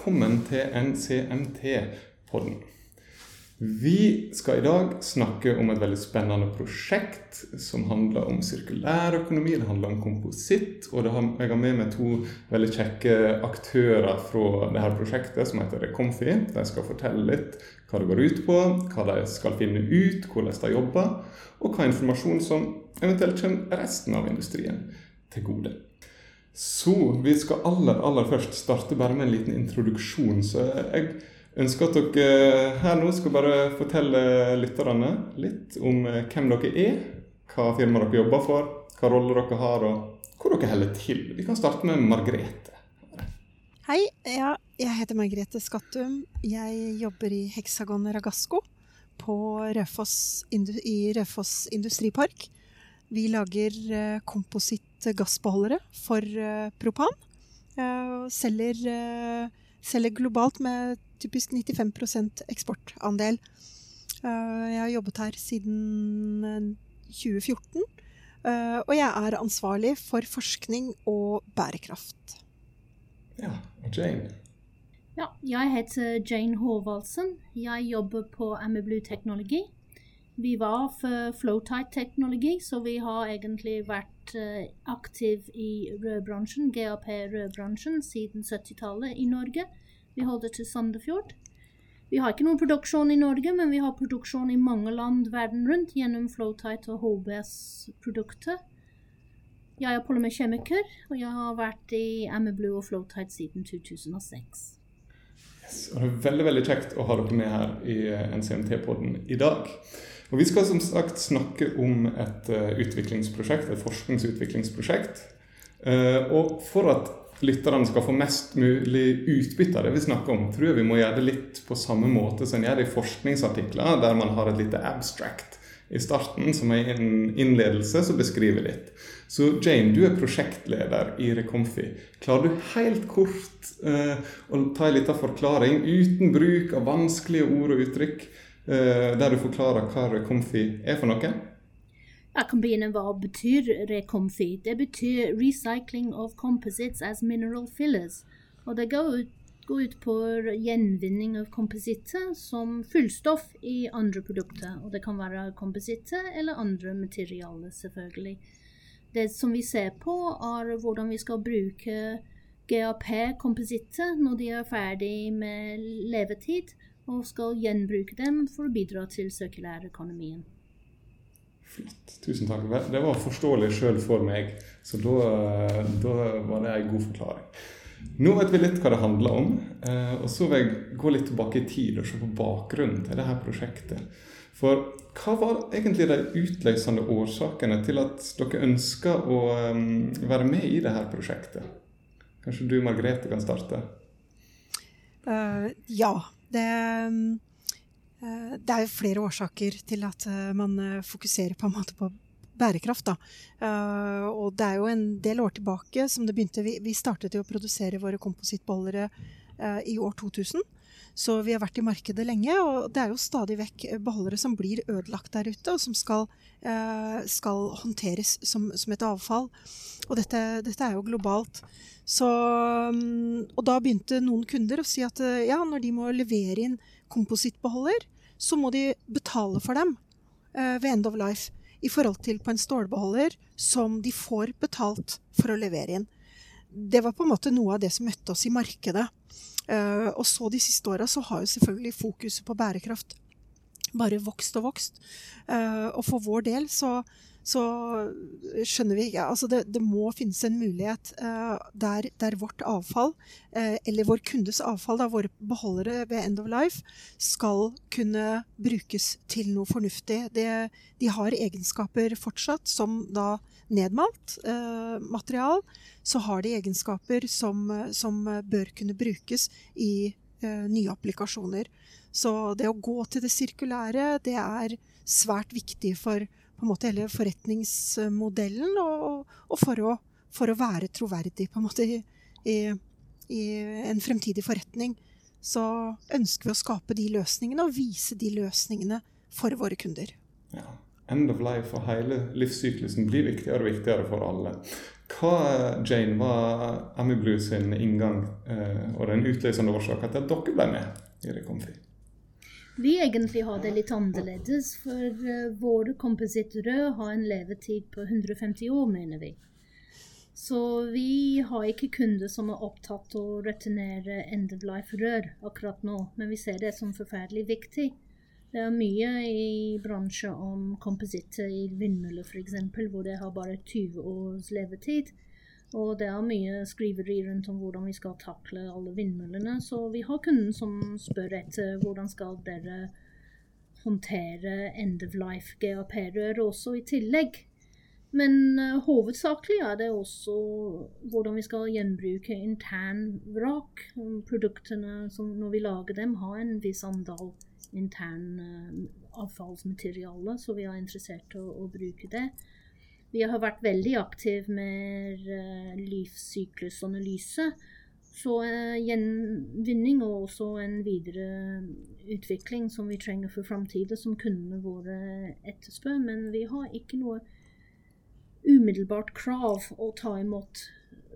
Velkommen til NCMT-podden. Vi skal i dag snakke om et veldig spennende prosjekt som handler om sirkulærøkonomi. Det handler om kompositt. Og har, jeg har med meg to veldig kjekke aktører fra dette prosjektet som heter Comfy. De skal fortelle litt hva det går ut på, hva de skal finne ut, hvordan de jobber, og hva informasjon som eventuelt kommer resten av industrien til gode. Så vi skal aller, aller først starte bare med en liten introduksjon. Så jeg ønsker at dere her nå skal bare fortelle lytterne litt om eh, hvem dere er, hva firma dere jobber for, hva rolle dere har, og hvor dere holder til. Vi kan starte med Margrethe. Hei, ja, jeg heter Margrethe Skattum. Jeg jobber i Hexagon Ragasco på Rødfoss, i Rødfoss industripark. Vi lager uh, kompositt gassbeholdere for uh, propan. Uh, selger, selger, globalt med typisk 95% eksportandel. jeg har jobbet her siden 2014. og jeg er ansvarlig for forskning og bærekraft. Ja, og Jane? Ja, jeg heter Jane Håvaldsen. Jeg jobber på Ameblu Teknologi. Vi var for Flowtight-teknologi, så vi har egentlig vært uh, aktiv i rødbransjen, GAP-rødbransjen, siden 70-tallet i Norge. Vi holder til Sandefjord. Vi har ikke noen produksjon i Norge, men vi har produksjon i mange land verden rundt gjennom Flowtight og HBS-produkter. Jeg er polymerkjemiker, og jeg har vært i Ammerblue og Flowtight siden 2006. Yes, det er veldig veldig kjekt å ha dere med her i eh, NCMT-podden i dag. Og Vi skal som sagt snakke om et uh, utviklingsprosjekt, et forskningsutviklingsprosjekt. Uh, og for at lytterne skal få mest mulig utbytte av det vi snakker om, tror jeg vi må gjøre det litt på samme måte som en gjør det i forskningsartikler, der man har et lite abstract i starten, som er en innledelse som beskriver litt. Så Jane, du er prosjektleder i Recomfy. Klarer du helt kort eh, å ta en liten forklaring uten bruk av vanskelige ord og uttrykk? Eh, der du forklarer hva Recomfy er for noe? Jeg kan begynne hva betyr Recomfy. Det betyr 'recycling of composites as mineral fillers'. Og det går ut, går ut på gjenvinning av kompositter som fullstoff i andre produkter. Og det kan være kompositter eller andre materialer, selvfølgelig. Det som vi ser på, er hvordan vi skal bruke GAP-kompositter når de er ferdig med levetid og skal gjenbruke dem for å bidra til sirkulærøkonomien. Flott. Tusen takk. Det var forståelig sjøl for meg, så da, da var det en god forklaring. Nå vet vi litt hva det handler om, eh, og så vil jeg gå litt tilbake i tid og se på bakgrunnen til dette prosjektet. For hva var egentlig de utløsende årsakene til at dere ønska å eh, være med i dette prosjektet? Kanskje du, Margrethe, kan starte? Uh, ja. Det, eh, det er jo flere årsaker til at eh, man eh, fokuserer på, på bærekraft. Da. og det er jo en del år tilbake som det begynte Vi, startet jo å produsere våre komposittbollere i år 2000. Så vi har vært i markedet lenge, og det er jo stadig vekk beholdere som blir ødelagt der ute, og som skal, skal håndteres som, som, et avfall. Og dette, dette er jo globalt. Så, mm, og da begynte noen kunder å si at eh, ja, når de må levere inn komposittbeholder, så må de betale for dem ved end of life i forhold til på en stålbeholder som de får betalt for å levere inn. Det var på en måte noe av det som møtte oss i markedet. Uh, og så de siste åra så har jo selvfølgelig fokuset på bærekraft bare vokst og vokst. Uh, og for vår del så så skjønner vi ja, altså det, det, må finnes en mulighet uh, der, der, vårt avfall, eller vår kundes avfall, da, våre beholdere ved end of life, skal kunne brukes til noe fornuftig. Det, de har egenskaper fortsatt som da nedmalt uh, material. Så har de egenskaper som, som bør kunne brukes i nye applikasjoner. Så det å gå til det sirkulære, det er svært viktig for på en måte hele forretningsmodellen, og, og for, å, for, å, være troverdig på en måte i, i, i, en fremtidig forretning, så ønsker vi å skape de løsningene og vise de løsningene for våre kunder. Ja. End of life og hele livssyklusen blir viktigere og viktigere for alle. Hva, Jane, var Amy Blue sin inngang eh, og den utløsende årsaken til at dere ble med i Rekomfi? Vi egentlig har det litt annerledes, for uh, våre komposittere har en levetid på 150 år, mener vi. Så vi har ikke kunder som er opptatt av å returnere end of life-rør akkurat nå, men vi ser det som forferdelig viktig. Det er mye i bransjen om kompositter i vindmøller f.eks., hvor det har bare 20 års levetid. Og det er mye skriveri rundt om hvordan vi skal takle alle vindmøllene. Så vi har kunden som spør etter hvordan skal dere håndtere end of life GAP-rør også i tillegg. Men uh, hovedsakelig er det også hvordan vi skal gjenbruke intern vrak. Produktene som når vi lager dem, har en viss andel intern uh, avfallsmateriale, så vi er interessert i å, å, bruke det. Vi har vært veldig aktive med uh, livssyklusanalyse. Så uh, gjenvinning og også en videre utvikling som vi trenger for framtida, som kundene våre etterspør. Men vi har ikke noe umiddelbart krav å ta imot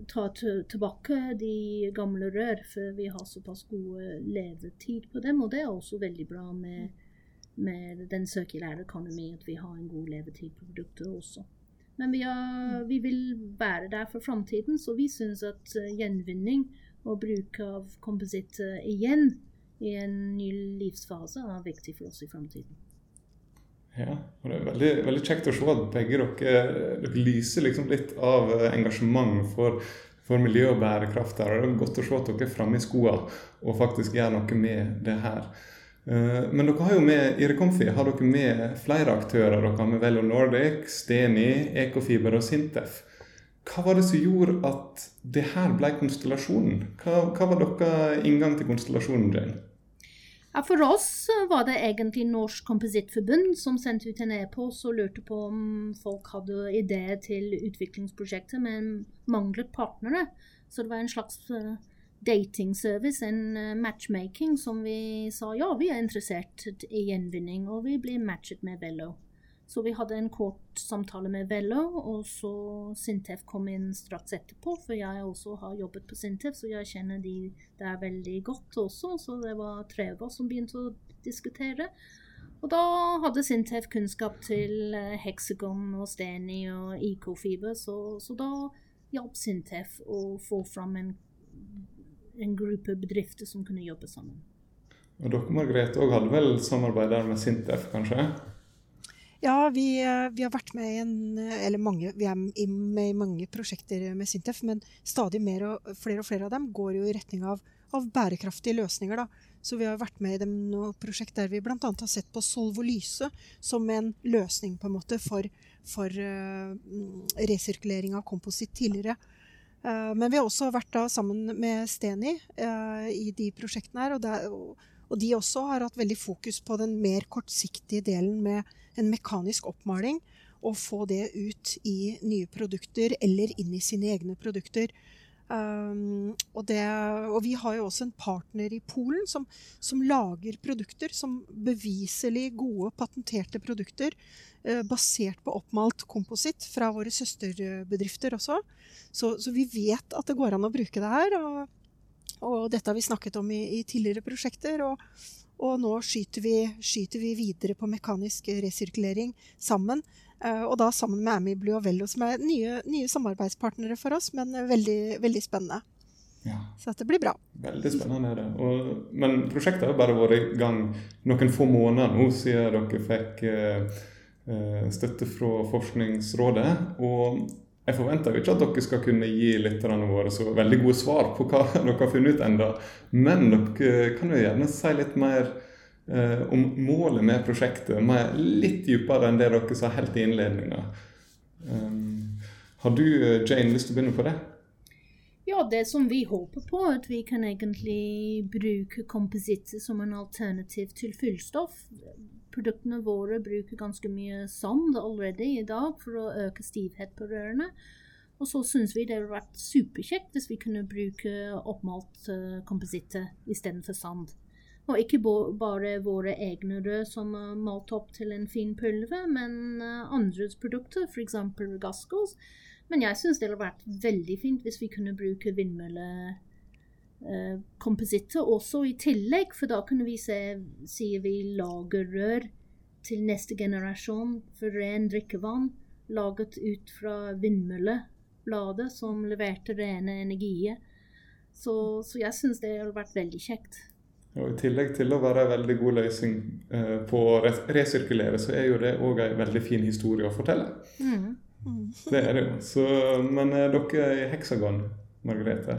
ta tilbake de gamle rør, for vi har såpass gode levetid på dem. Og det er også veldig bra med, med den sirkulære at vi har en god levetid på produkter også. Men vi, har, vi vil være der for framtiden, så vi syns at uh, gjenvinning og bruk av kompositt uh, igjen i en ny livsfase er viktig for oss i framtiden. Ja, og det er veldig, veldig, kjekt å se at begge dere, dere lyser liksom litt av eh, engasjement for, for miljø og bærekraft her. Og det er godt å se at dere er framme i skoene og faktisk gjør noe med det her. Eh, men dere har jo med i Rekomfi har dere med flere aktører. Dere har med Velo Nordic, Steni, Ekofiber og Sintef. Hva var det som gjorde at det her ble konstellasjonen? Hva, hva var deres inngang til konstellasjonen, Jane? Ja, for oss var det egentlig Norsk Komposittforbund som sendte ut en e-post og lurte på om folk hadde ideer til utviklingsprosjektet, men manglet partnere. Så det var en slags uh, datingservice, en uh, matchmaking, som vi sa ja, vi er interessert i gjenvinning, og vi blir matchet med Vello. Så vi hadde en kort samtale med Vello, og så Sintef kom inn straks etterpå. For jeg også har jobbet på Sintef, så jeg kjenner de der veldig godt også. Så det var tre av oss som begynte å diskutere. Og da hadde Sintef kunnskap til eh, Hexagon og Steny og IK-fiber, så, så, da hjalp Sintef å få fram en, en gruppe bedrifter som kunne jobbe sammen. Og dere Margrethe, hadde vel samarbeid der med Sintef, kanskje? Ja, vi, eh, vi, har vært med i en, eh, eller mange, vi er med i mange prosjekter med Sintef, men stadig og flere og flere av dem går jo i retning av, av bærekraftige løsninger. Da. Så vi har vært med i dem noe prosjekt der vi bl.a. har sett på solvolyse som en løsning på en måte for, for uh, resirkulering av kompositt tidligere. Uh, men vi har også vært da sammen med Steni uh, i de prosjektene her. Og, der, og, og de også har hatt veldig fokus på den mer kortsiktige delen med en mekanisk oppmaling og få det ut i nye produkter eller inn i sine egne produkter. Um, og, det, og, vi har jo også en partner i Polen som, som lager produkter som beviselig gode, patenterte produkter uh, basert på oppmalt kompositt fra våre søsterbedrifter også. Så, så, vi vet at det går an å bruke det her. Og, og dette har vi snakket om i, i tidligere prosjekter. Og, og nå skyter vi, skyter vi videre på mekanisk resirkulering sammen. Uh, og da sammen med Amy Blue og Vello, som er nye, nye samarbeidspartnere for oss, men veldig, veldig spennende. Ja. Så dette blir bra. Veldig spennende er det. Og, men prosjektet har bare vært i gang noen få måneder nå siden dere fikk eh, støtte fra Forskningsrådet. Og jeg forventer jo ikke at dere skal kunne gi lytterne våre så veldig gode svar på hva dere har funnet ut enda, men dere kan jo gjerne si litt mer eh, om målet med prosjektet. Mer, litt dypere enn det dere sa helt i innledninga. Um, har du, Jane, lyst til å begynne på det? Ja, det som vi håper på, er at vi kan egentlig bruke kompositter som en alternativ til fyllstoff produktene våre bruker ganske mye sand allerede i dag for å øke stivhet på rørene. Og så syns vi det hadde vært superkjekt hvis vi kunne bruke oppmalt uh, kompositter istedenfor sand. Og ikke bare våre egne rør som er malt opp til en fin pulver, men uh, andres produkter, f.eks. Gascos. Men jeg syns det hadde vært veldig fint hvis vi kunne bruke vindmøllekompositter eh, også i tillegg, for da kunne vi se, sier vi, lagerrør til neste generasjon for ren drikkevann laget ut fra vindmøllebladet som leverte rene energier. Så, så jeg syns det hadde vært veldig kjekt. Og I tillegg til å være en veldig god løsning eh, på å resirkulere, så er jo det òg en veldig fin historie å fortelle. Mm. Mm. Det er det jo. Så, men er dere i Heksagon, Margrethe?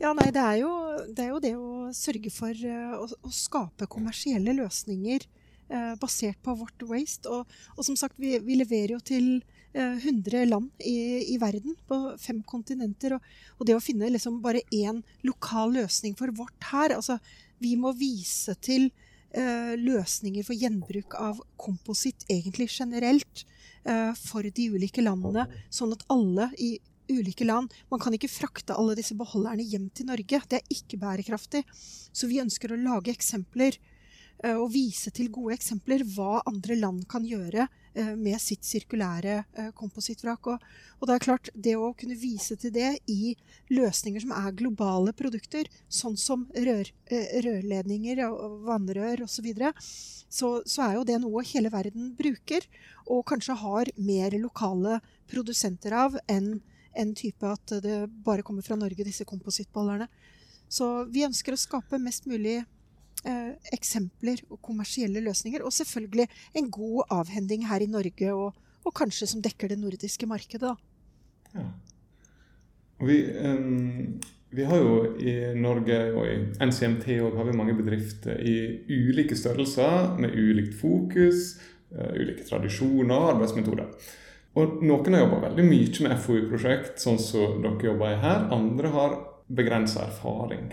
Ja, nei, det er jo det, er jo det å sørge for uh, å, å, skape kommersielle løsninger eh, basert på vårt waste. Og, og som sagt, vi, vi leverer jo til 100 eh, land i, i, verden, på fem kontinenter. Og, og det å finne liksom bare én lokal løsning for vårt her altså, Vi må vise til uh, løsninger for gjenbruk av kompositt egentlig generelt uh, for de ulike landene, sånn at alle i ulike land Man kan ikke frakte alle disse beholderne hjem til Norge. Det er ikke bærekraftig. Så vi ønsker å lage eksempler og vise til gode eksempler hva andre land kan gjøre Eh, med sitt sirkulære eh, komposittvrak. Og, og, det er klart, det å kunne vise til det i løsninger som er globale produkter, sånn som rør, eh, rørledninger og vannrør osv., så, videre, så så er jo det noe hele verden bruker, og kanskje har mer lokale produsenter av enn en type at det bare kommer fra Norge, disse komposittbollerne. Så vi ønsker å skape mest mulig eh, eksempler og kommersielle løsninger. Og selvfølgelig en god avhending her i Norge, og, og kanskje som dekker det nordiske markedet. Ja. Vi, um, vi, har jo i Norge og i NCMT og mange bedrifter i ulike størrelser med ulikt fokus, uh, ulike tradisjoner og arbeidsmetoder. Og Noen har jobba veldig mye med FoU-prosjekt, sånn som dere jobber i her. Andre har begrensa erfaring.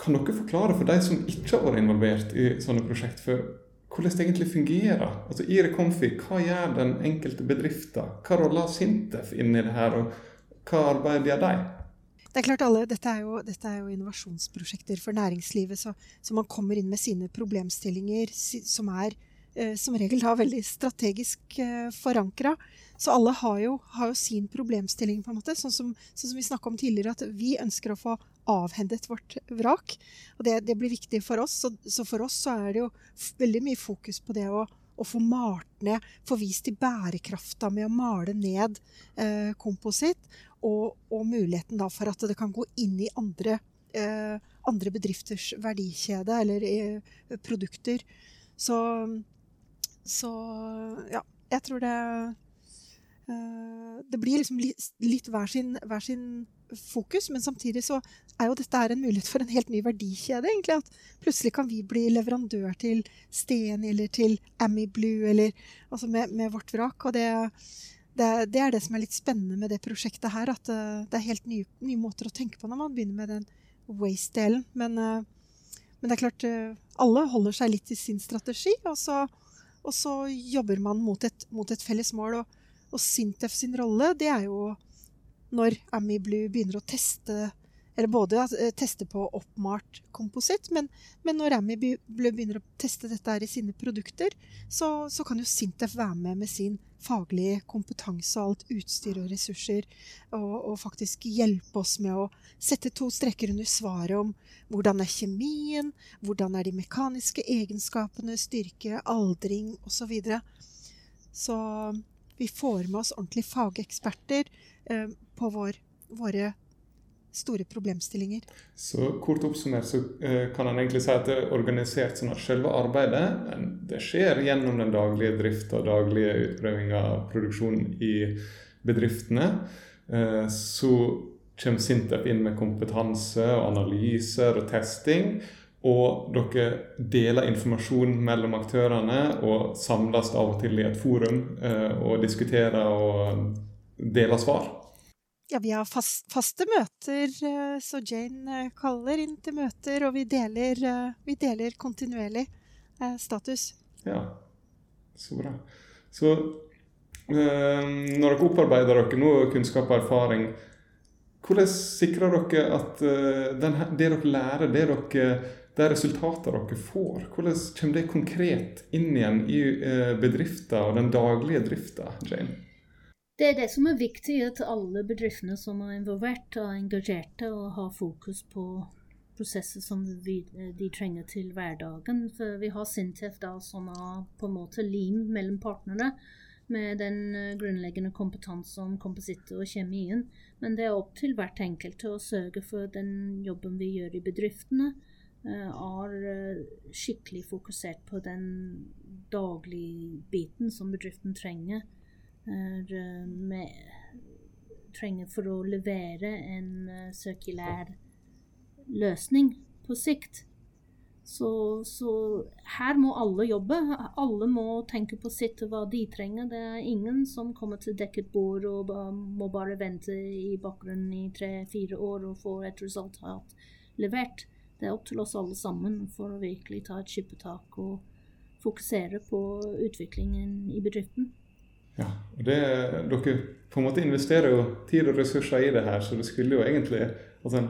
Kan dere forklare for de som ikke har vært involvert i sånne prosjekt før, hvordan det egentlig fungerer? Altså I Reconfi, hva gjør den enkelte bedriften? Hva rolle Sintef Sintef inni det her, og hva arbeid gjør de? Det er klart alle, dette er, jo, dette er jo innovasjonsprosjekter for næringslivet, så, så, man kommer inn med sine problemstillinger som er eh, som regel da veldig strategisk eh, forankra. Så alle har jo, har jo, sin problemstilling, på en måte. Sånn som, sånn som vi snakka om tidligere, at vi ønsker å få avhendet vårt vrak. Og det, det blir viktig for oss. Så, så, for oss så er det jo veldig mye fokus på det å, å få malt ned, få vist til bærekrafta med å male ned eh, kompositt. Og, og, muligheten da for at det kan gå inn i andre, eh, andre bedrifters verdikjede eller eh, produkter. Så, så ja, jeg tror det eh, Det blir liksom litt, litt hver sin, hver sin fokus, men samtidig så er jo dette en mulighet for en helt ny verdikjede. egentlig, At plutselig kan vi bli leverandør til Sten eller til Ammy Blue eller, altså med, med, vårt vrak. og det, det, det, er det som er litt spennende med det prosjektet her. At uh, det er helt nye, nye, måter å tenke på når man begynner med den waste-delen. Men, uh, men, det er klart, uh, alle holder seg litt til sin strategi, og så, og så jobber man mot et, mot et felles mål. Og, og Sintef sin rolle, det er jo når Amy Blue begynner å teste eller både eh, teste på oppmalt kompositt, men, men når Amy Blue begynner å teste dette her i sine produkter, så, så, kan jo Sintef være med med sin faglige kompetanse og alt utstyr og ressurser, og, og, faktisk hjelpe oss med å sette to strekker under svaret om hvordan er kjemien, hvordan er de mekaniske egenskapene, styrke, aldring osv. Så, videre. så vi får med oss ordentlige fageksperter eh, på vår, våre store problemstillinger. Så kort oppsummert så eh, kan en egentlig si at det er organisert sånn at selve arbeidet det skjer gjennom den daglige drifta, daglige utprøvinga av produksjon i bedriftene. Eh, så kommer Sintef inn med kompetanse og analyser og testing. Og dere deler informasjon mellom aktørene og samles av og til i et forum eh, og diskuterer og deler svar. Ja, vi har fast, faste møter, eh, så Jane eh, kaller inn til møter, og vi deler, eh, vi deler kontinuerlig status. Ja, så bra. Så når dere opparbeider dere nå kunnskap og erfaring, hvordan sikrer dere at den, det dere lærer, det dere de resultatene dere får, hvordan kommer det konkret inn igjen i bedriften og den daglige drifta, Jane? Det er det som er viktig, at alle bedriftene som er involvert, er engasjerte og har fokus på prosesser som vi, de trenger til hverdagen. For vi har Sintef da, som er på en måte lim mellom partnere med den eh, grunnleggende kompetanse om kompositter og kjemien. Men det er opp til hvert enkelte å sørge for den jobben vi gjør i bedriftene, eh, er eh, skikkelig fokusert på den daglige biten som bedriften trenger med, trenger for å levere en uh, sirkulær løsning på sikt. Så, så, her må alle jobbe. Alle må tenke på sitt og hva de trenger. Det er ingen som kommer til dekket bord og må bare vente i bakgrunnen i tre-fire år og få et resultat levert. Det er opp til oss alle sammen for å virkelig ta et skippertak og fokusere på utviklingen i bedriften. Ja, og det, Dere på en måte investerer jo tid og ressurser i det her, så det skulle jo egentlig altså,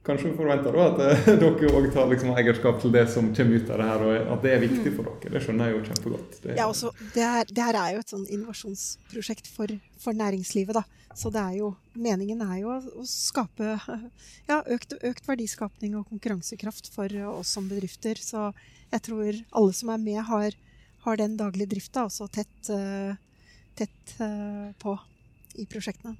Kanskje forventer da at eh, dere òg tar liksom eierskap til det som kommer ut av det her, og at det er viktig for dere. Det skjønner jeg jo kjempegodt. Det, ja, også, det, her, det her er jo et sånn innovasjonsprosjekt for, for, næringslivet, da. Så det er jo, meningen er jo å skape ja, økt, økt verdiskapning og konkurransekraft for oss som bedrifter. Så jeg tror alle som er med, har, har den daglige drifta også tett uh, tett eh, på i prosjektene.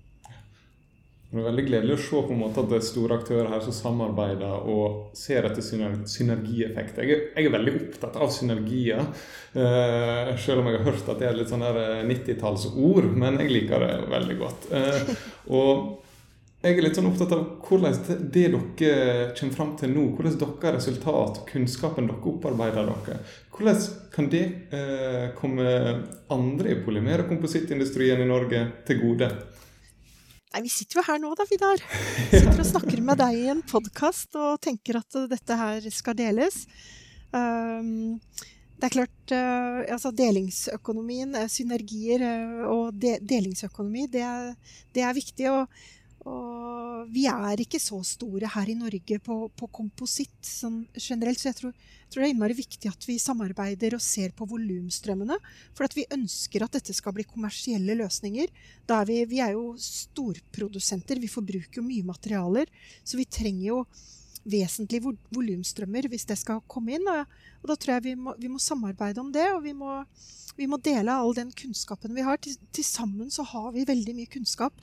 Det er veldig gledelig å se på en måte at det er store aktører her som samarbeider og ser etter synergieffekter. Jeg, jeg, er veldig opptatt av synergier, uh, selv om jeg har hørt at det er litt sånn 90-tallsord. Eh, men jeg liker det veldig godt. Uh, og jeg er litt sånn opptatt av hvordan det dere kommer fram til nå, hvordan deres resultat, kunnskapen dere opparbeider dere, hvordan kan det eh, komme andre i polymer- og komposittindustrien i Norge til gode? Nei, Vi sitter jo her nå, da, Vidar. Sitter og snakker med deg i en podkast og tenker at dette her skal deles. Um, det er klart, uh, altså Delingsøkonomien, uh, synergier uh, og de delingsøkonomi, det er, det er viktig. Og, og, vi er ikke så store her i Norge på, på kompositt sånn generelt, så jeg tror tror det er innmari viktig at vi samarbeider og ser på volumstrømmene. For at vi ønsker at dette skal bli kommersielle løsninger. Er vi, vi, er jo storprodusenter, vi forbruker jo mye materialer. Så vi trenger jo vesentlige vol volumstrømmer hvis det skal komme inn. Og, og da tror jeg vi må, vi må, samarbeide om det, og vi må, vi må dele all den kunnskapen vi har. Til sammen så har vi veldig mye kunnskap.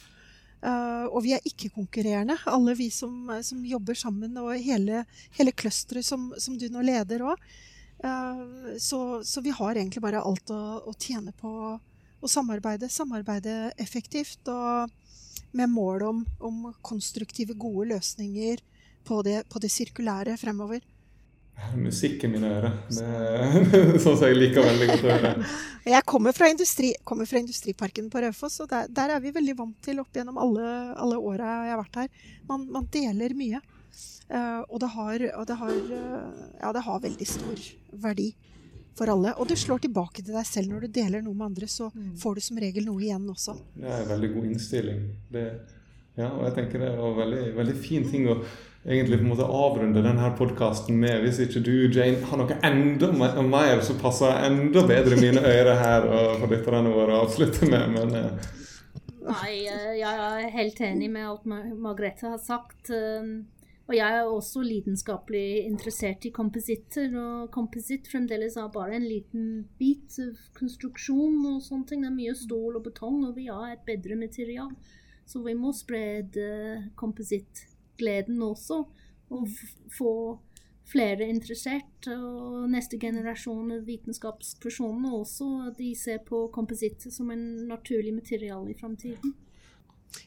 Uh, og vi er ikke-konkurrerende, alle vi som, som, jobber sammen, og hele, hele clusteret som, som, du nå leder òg. Uh, eh, så, så, vi har egentlig bare alt å, å tjene på å samarbeide. Samarbeide effektivt og med mål om, om konstruktive, gode løsninger på det, på det sirkulære fremover. Musikken i mine ører. Det er sånn som jeg liker veldig godt å høre. Jeg kommer fra, industri, kommer fra Industriparken på Raufoss, og der, der, er vi veldig vant til opp gjennom alle, alle åra jeg har vært her. Man, man deler mye. Uh, og, det har, og det, har, uh, ja, det har veldig stor verdi for alle. Og du slår tilbake til deg selv når du deler noe med andre, så mm. får du som regel noe igjen også. Det er en veldig god innstilling. Det, ja, og jeg tenker det var veldig, veldig fin ting å egentlig på en måte avrunde denne podkasten med hvis ikke du, Jane, har noe enda mer som passer enda bedre i mine ører her og for lytterne våre å avslutte med, men eh. Nei, eh, jeg er helt enig med alt Margrethe har sagt. Eh, og jeg er også lidenskapelig interessert i kompositter. Og kompositt fremdeles er bare en liten bit av konstruksjon og sånne ting. Det er mye stål og betong, og vi har et bedre material. Så vi må sprede kompositt gleden også. Og få flere interessert. Og neste generasjon vitenskapspersoner også. De ser på kompositt som en naturlig materiale i framtiden.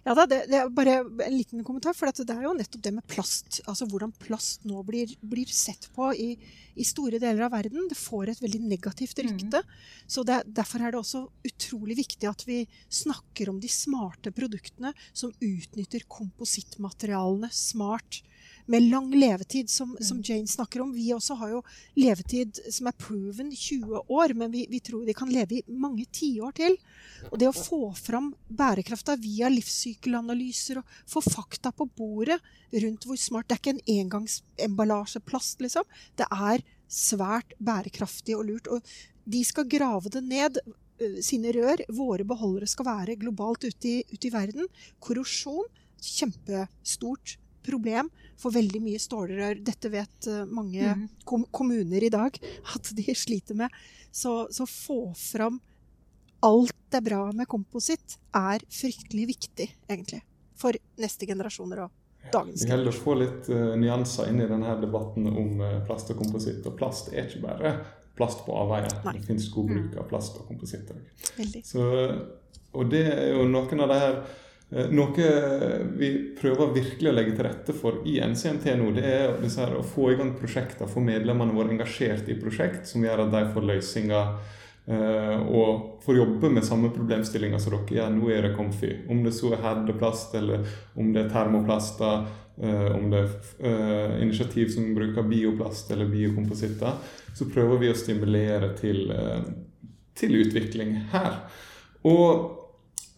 Ja da, det, det, er bare en liten kommentar. For det er jo nettopp det med plast. Altså hvordan plast nå blir, blir sett på i, i, store deler av verden. Det får et veldig negativt mm. rykte. Mm. Så det, Derfor er det også utrolig viktig at vi snakker om de smarte produktene som utnytter komposittmaterialene smart. Med lang levetid, som, som, Jane snakker om. Vi også har jo levetid som er proven 20 år, men vi, vi tror vi kan leve i mange tiår til. Og det å få fram bærekrafta via livssykkelanalyser og få fakta på bordet rundt hvor smart Det er ikke en engangsemballasjeplast, liksom. Det er svært bærekraftig og lurt. Og de skal grave det ned sine rør. Våre beholdere skal være globalt ute i, ute i verden. Korrosjon, kjempestort problem for veldig mye stålrør. Dette vet mange mm. kom kommuner i dag at de sliter med. Så, så få fram alt det bra med kompositt er fryktelig viktig, egentlig. For neste generasjoner og dagens. Vi gjelder å få litt uh, nyanser inn i denne debatten om uh, plast og kompositt. Og plast er ikke bare plast på avveier. Det finnes god bruk av plast og kompositt òg. Og det er jo noen av de her eh, noe vi prøver virkelig å legge til rette for i NCNT nå, det er her, å få i gang prosjekter, få medlemmene våre engasjert i prosjekt som gjør at de får løsninger uh, og får jobbe med samme problemstillinger som dere gjør nå er det Comfy. Om det så er herdeplast, eller om det er termoplaster, uh, om det er initiativ som bruker bioplast eller biokompositter så prøver vi å stimulere til, eh, til utvikling her. Og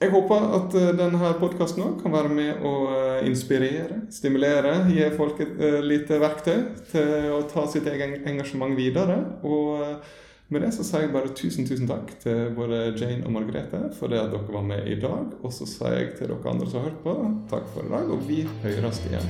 jeg håper at eh, denne podkasten kan være med å eh, inspirere, stimulere, gi folk et lite verktøy til å ta sitt eget engasjement videre. Og med det så sier jeg bare tusen tusen takk til både Jane og Margrethe for det at dere var med i dag. Og så sier jeg til dere andre som har hørt på, takk for i dag, og vi høres igjen.